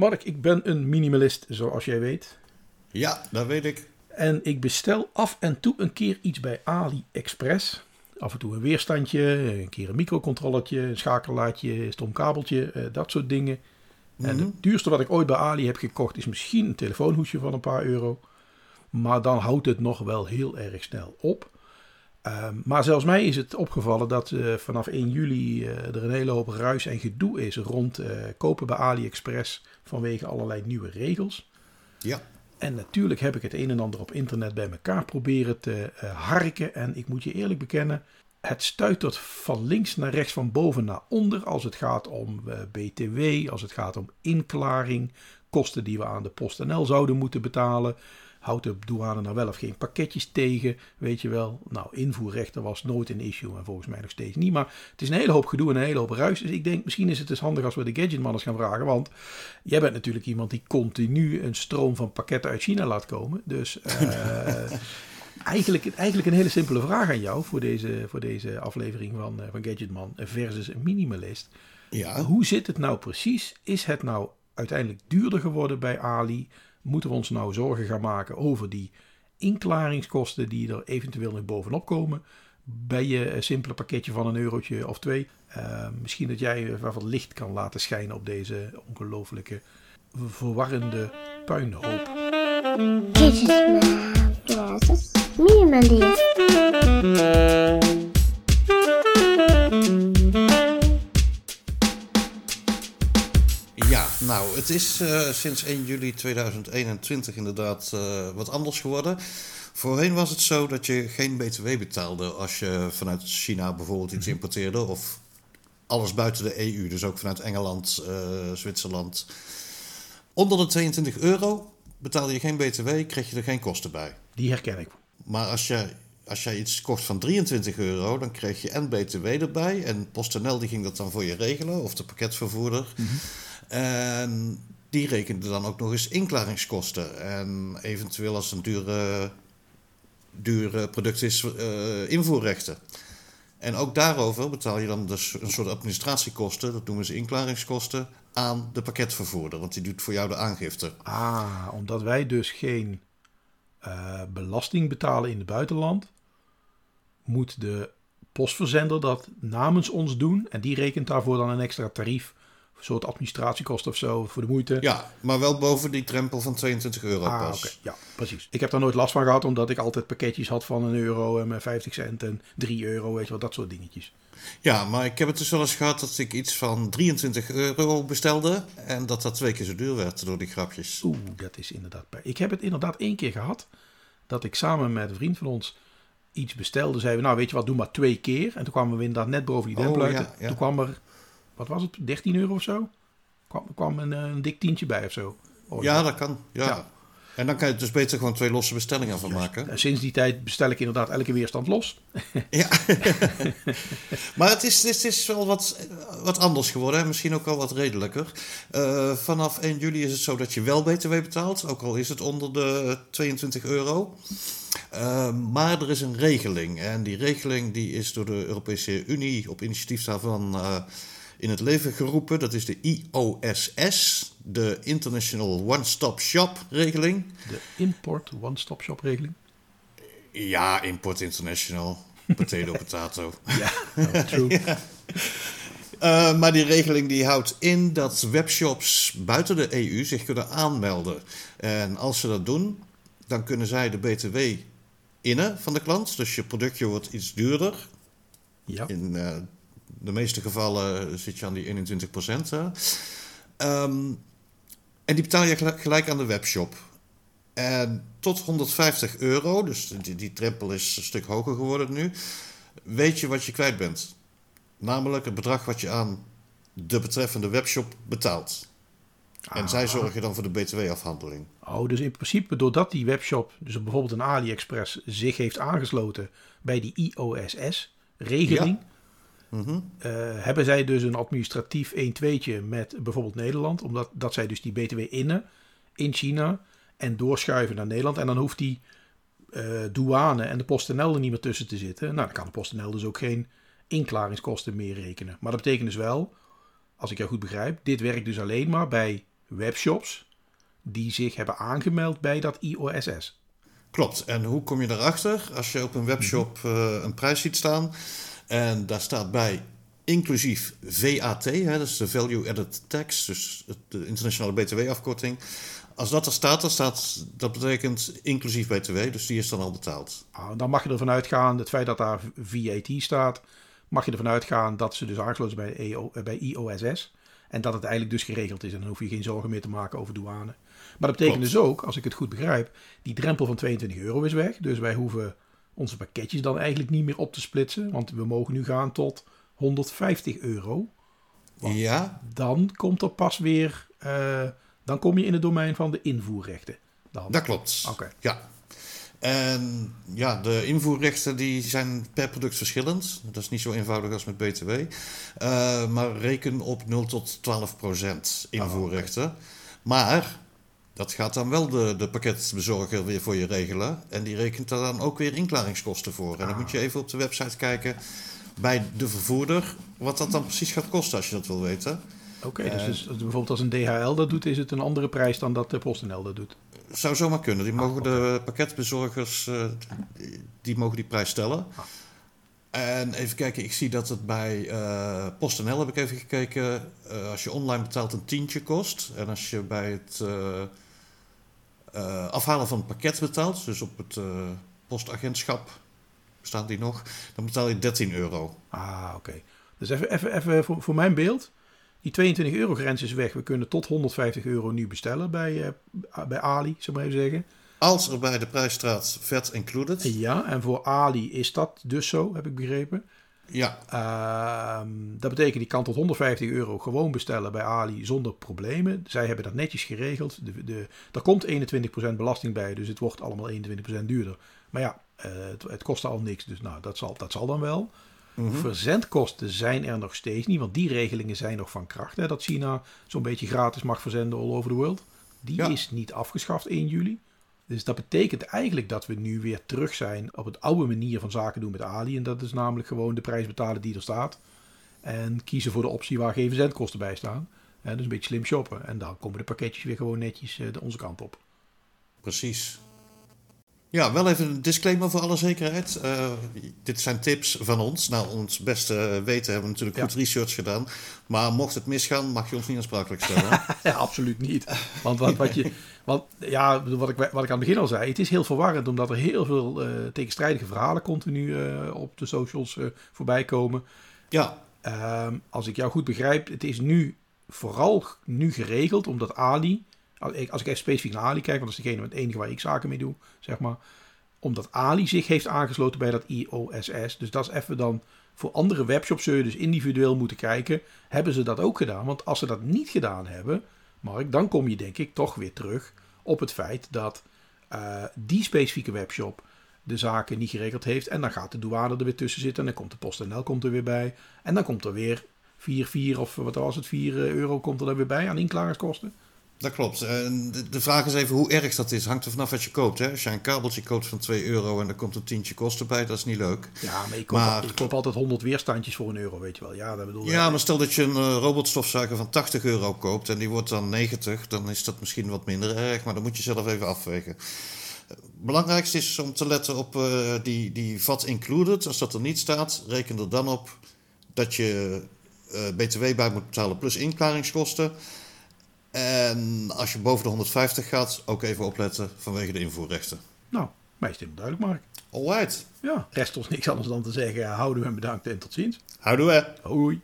Mark, ik ben een minimalist, zoals jij weet. Ja, dat weet ik. En ik bestel af en toe een keer iets bij AliExpress. Af en toe een weerstandje, een keer een microcontrollertje, een schakelaartje, een stom kabeltje, eh, dat soort dingen. En Mhm. het duurste wat ik ooit bij Ali heb gekocht is misschien een telefoonhoesje van een paar euro. Maar dan houdt het nog wel heel erg snel op. Ehm, maar zelfs mij is het opgevallen dat eh, vanaf 1 juli eh, er een hele hoop ruis en gedoe is rond eh, kopen bij AliExpress vanwege allerlei nieuwe regels. Ja. En natuurlijk heb ik het een en ander op internet bij elkaar proberen te harken. En ik moet je eerlijk bekennen, het stuitert van links naar rechts, van boven naar onder. Als het gaat om BTW, als het gaat om inklaring, kosten die we aan de PostNL zouden moeten betalen. Houdt de douane nou wel of geen pakketjes tegen, weet je wel. Nou, invoerrechten was nooit een issue en volgens mij nog steeds niet. Maar het is een hele hoop gedoe en een hele hoop ruis. Dus ik denk, misschien is het dus handig als we de gadgetman eens gaan vragen. Want jij bent natuurlijk iemand die continu een stroom van pakketten uit China laat komen. Dus eh, eigenlijk, eigenlijk een hele simpele vraag aan jou voor deze, voor deze aflevering van, eh, van Gadgetman versus een minimalist. Ja. Hoe zit het nou precies? Is het nou uiteindelijk duurder geworden bij Ali? Moeten we ons nou zorgen gaan maken over die inklaringskosten die er eventueel nog bovenop komen? Bij je simpele pakketje van een eurotje of twee. Eh, misschien dat jij wat licht kan laten schijnen op deze ongelooflijke verwarrende puinhoop. Gadgetman versus Minimalist. Ja, nou, het is eh, sinds 1 juli 2021 inderdaad eh, wat anders geworden. Voorheen was het zo dat je geen BTW betaalde als je vanuit China bijvoorbeeld iets importeerde. Of alles buiten de EU, dus ook vanuit Engeland, eh, Zwitserland. Onder de 22 euro betaalde je geen BTW, kreeg je er geen kosten bij. Die herken ik. Maar als je, als jij iets kocht van 23 euro, dan kreeg je en BTW erbij. En PostNL die ging dat dan voor je regelen, of de pakketvervoerder. En die rekende dan ook nog eens inklaringskosten. En eventueel als het een dure, dure product is, eh, invoerrechten. En ook daarover betaal je dan dus een soort administratiekosten, dat noemen ze inklaringskosten, aan de pakketvervoerder. Want die doet voor jou de aangifte. Ah, omdat wij dus geen eh, belasting betalen in het buitenland, moet de postverzender dat namens ons doen. En die rekent daarvoor dan een extra tarief. Een soort administratiekosten of zo voor de moeite. Ja, maar wel boven die drempel van 22 euro Ah, pas. oké. Ja, precies. Ik heb daar nooit last van gehad, omdat ik altijd pakketjes had van een euro en met 50 cent en 3 euro, weet je wel, dat soort dingetjes. Ja, maar ik heb het dus wel eens gehad dat ik iets van 23 euro bestelde. En dat dat twee keer zo duur werd door die grapjes. Oeh, dat is inderdaad bij. Ik heb het inderdaad één keer gehad, dat ik samen met een vriend van ons iets bestelde. Zeiden we, nou weet je wat, doe maar twee keer. En toen kwamen we inderdaad net boven die Oh, drempel uit. ja, ja. Toen kwam er, wat was het, 13 euro of zo? Kwam, kwam een, eh, een dik tientje bij of zo. Oh, Ja, dat kan. Ja. Ja. En dan kan je dus beter gewoon twee losse bestellingen van maken. En sinds die tijd bestel ik inderdaad elke weerstand los. Ja. maar het is, het is wel wat, wat anders geworden. hè. Misschien ook wel wat redelijker. Eh, vanaf 1 juli is het zo dat je wel BTW betaalt. Ook al is het onder de 22 euro. Eh, maar er is een regeling. En die regeling die is door de Europese Unie op initiatief daarvan eh, in het leven geroepen. Dat is de IOSS. De International One Stop Shop regeling. De import one-stop shop regeling. Ja, Import International. Potato, potato. Ja, oh, true. Eh, maar die regeling die houdt in dat webshops buiten de EU zich kunnen aanmelden. En als ze dat doen, dan kunnen zij de BTW innen van de klant. Dus je productje wordt iets duurder. Ja. In eh, de meeste gevallen zit je aan die 21 procent. Ehm, en die betaal je gelijk- aan de webshop. En tot 150 euro, dus die, die drempel is een stuk hoger geworden nu, weet je wat je kwijt bent. Namelijk het bedrag wat je aan de betreffende webshop betaalt. En zij zorgen dan voor de btw-afhandeling. Oh, dus in principe doordat die webshop, dus bijvoorbeeld een AliExpress, zich heeft aangesloten bij die IOSS-regeling, eh, hebben zij dus een administratief 1-2'tje met bijvoorbeeld Nederland, omdat dat zij dus die BTW innen in China en doorschuiven naar Nederland. En dan hoeft die eh, douane en de PostNL er niet meer tussen te zitten. Nou, dan kan de PostNL dus ook geen inklaringskosten meer rekenen. Maar dat betekent dus wel, als ik jou goed begrijp, dit werkt dus alleen maar bij webshops die zich hebben aangemeld bij dat IOSS. Klopt. En hoe kom je daarachter? Als je op een webshop uh, een prijs ziet staan en daar staat bij inclusief VAT, hè, dat is de Value Added Tax, dus de internationale BTW-afkorting. Als dat er staat, dan staat, dat betekent inclusief BTW, dus die is dan al betaald. Ah, dan mag je ervan uitgaan, het feit dat daar VAT staat, mag je ervan uitgaan dat ze dus aangesloten zijn bij, EO, bij IOSS. En dat het eigenlijk dus geregeld is en dan hoef je geen zorgen meer te maken over douane. Maar dat betekent dus ook, als ik het goed begrijp, die drempel van 22 euro is weg. Dus wij hoeven onze pakketjes dan eigenlijk niet meer op te splitsen. Want we mogen nu gaan tot 150 euro. ja. Dan komt er pas weer, uh, dan kom je in het domein van de invoerrechten. Dan. Dat klopt. Oké. Ja. En ja, de invoerrechten die zijn per product verschillend. Dat is niet zo eenvoudig als met BTW. Uh, maar reken op 0 tot 12 procent invoerrechten. Oh, okay. Maar dat gaat dan wel de, de pakketbezorger weer voor je regelen. En die rekent daar dan ook weer inklaringskosten voor. En dan moet je Ah. even op de website kijken bij de vervoerder wat dat dan precies gaat kosten als je dat wil weten. Oké, okay, dus, dus, bijvoorbeeld als een DHL dat doet, is het een andere prijs dan dat de PostNL dat doet? Zou zomaar kunnen. Die mogen ah, okay. de pakketbezorgers uh, die mogen die prijs stellen. Ah. En even kijken, ik zie dat het bij uh, PostNL heb ik even gekeken. Uh, als je online betaalt een tientje kost. En als je bij het uh, afhalen van het pakket betaalt, dus op het postagentschap bestaat die nog, dan betaal je 13 euro. Ah, oké. Dus even, even, even voor, voor mijn beeld. Die 22 euro grens is weg. We kunnen tot 150 euro nu bestellen bij, bij Ali, zou ik maar even zeggen. Als er bij de prijs staat vet included. Ja, en voor Ali is dat dus zo, heb ik begrepen. Ja. Uh, dat betekent, die kan tot 150 euro gewoon bestellen bij Ali zonder problemen. Zij hebben dat netjes geregeld. De, de, er komt 21% belasting bij, dus het wordt allemaal 21% duurder. Maar ja, uh, het, het kost al niks, dus nou, dat zal, dat zal dan wel. Mm-hmm. Verzendkosten zijn er nog steeds niet, want die regelingen zijn nog van kracht. Hè, dat China zo'n beetje gratis mag verzenden all over the world. Die ja. is niet afgeschaft 1 juli. Dus dat betekent eigenlijk dat we nu weer terug zijn op het oude manier van zaken doen met Ali. En dat is namelijk gewoon de prijs betalen die er staat. En kiezen voor de optie waar geen verzendkosten bij staan. En dus een beetje slim shoppen. En dan komen de pakketjes weer gewoon netjes uh, de onze kant op. Precies. Ja, wel even een disclaimer voor alle zekerheid. Uh, dit zijn tips van ons. Nou, ons beste weten hebben we natuurlijk ja. goed research gedaan. Maar mocht het misgaan, mag je ons niet aansprakelijk stellen. ja, absoluut niet. Want wat, wat je... Want ja, wat ik, wat ik aan het begin al zei, het is heel verwarrend omdat er heel veel uh, tegenstrijdige verhalen continu uh, op de socials voorbij komen. Ja. als ik jou goed begrijp, het is nu vooral nu geregeld omdat Ali, als ik, als ik even specifiek naar Ali kijk, want dat is degene met het enige waar ik zaken mee doe, zeg maar. Omdat Ali zich heeft aangesloten bij dat IOSS. Dus dat is even dan voor andere webshops zul je dus individueel moeten kijken. Hebben ze dat ook gedaan? Want als ze dat niet gedaan hebben, Mark, dan kom je denk ik toch weer terug op het feit dat uh, die specifieke webshop de zaken niet geregeld heeft. En dan gaat de douane er weer tussen zitten. En dan komt de PostNL komt er weer bij. En dan komt er weer 4, 4 of wat was het, 4 euro komt er dan weer bij aan inklaringskosten. Dat klopt. En de vraag is even hoe erg dat is. Hangt er vanaf wat je koopt. Hè? Als je een kabeltje koopt van 2 euro en er komt een tientje kosten bij, dat is niet leuk. Ja, maar ik koop, maar, ik koop altijd 100 weerstandjes voor een euro, weet je wel. Ja, dat bedoel ja maar stel dat je een uh, robotstofzuiger van 80 euro koopt en die wordt dan 90, dan is dat misschien wat minder erg, maar dan moet je zelf even afwegen. Belangrijkste is om te letten op uh, die, die VAT included. Als dat er niet staat, reken er dan op dat je uh, BTW bij moet betalen plus inklaringskosten. En als je boven de 150 gaat, ook even opletten vanwege de invoerrechten. Nou, mij is het duidelijk, Mark. Alright. Ja, rest ons niks anders dan te zeggen. Houden we en bedankt en tot ziens. Houden we. Hoi.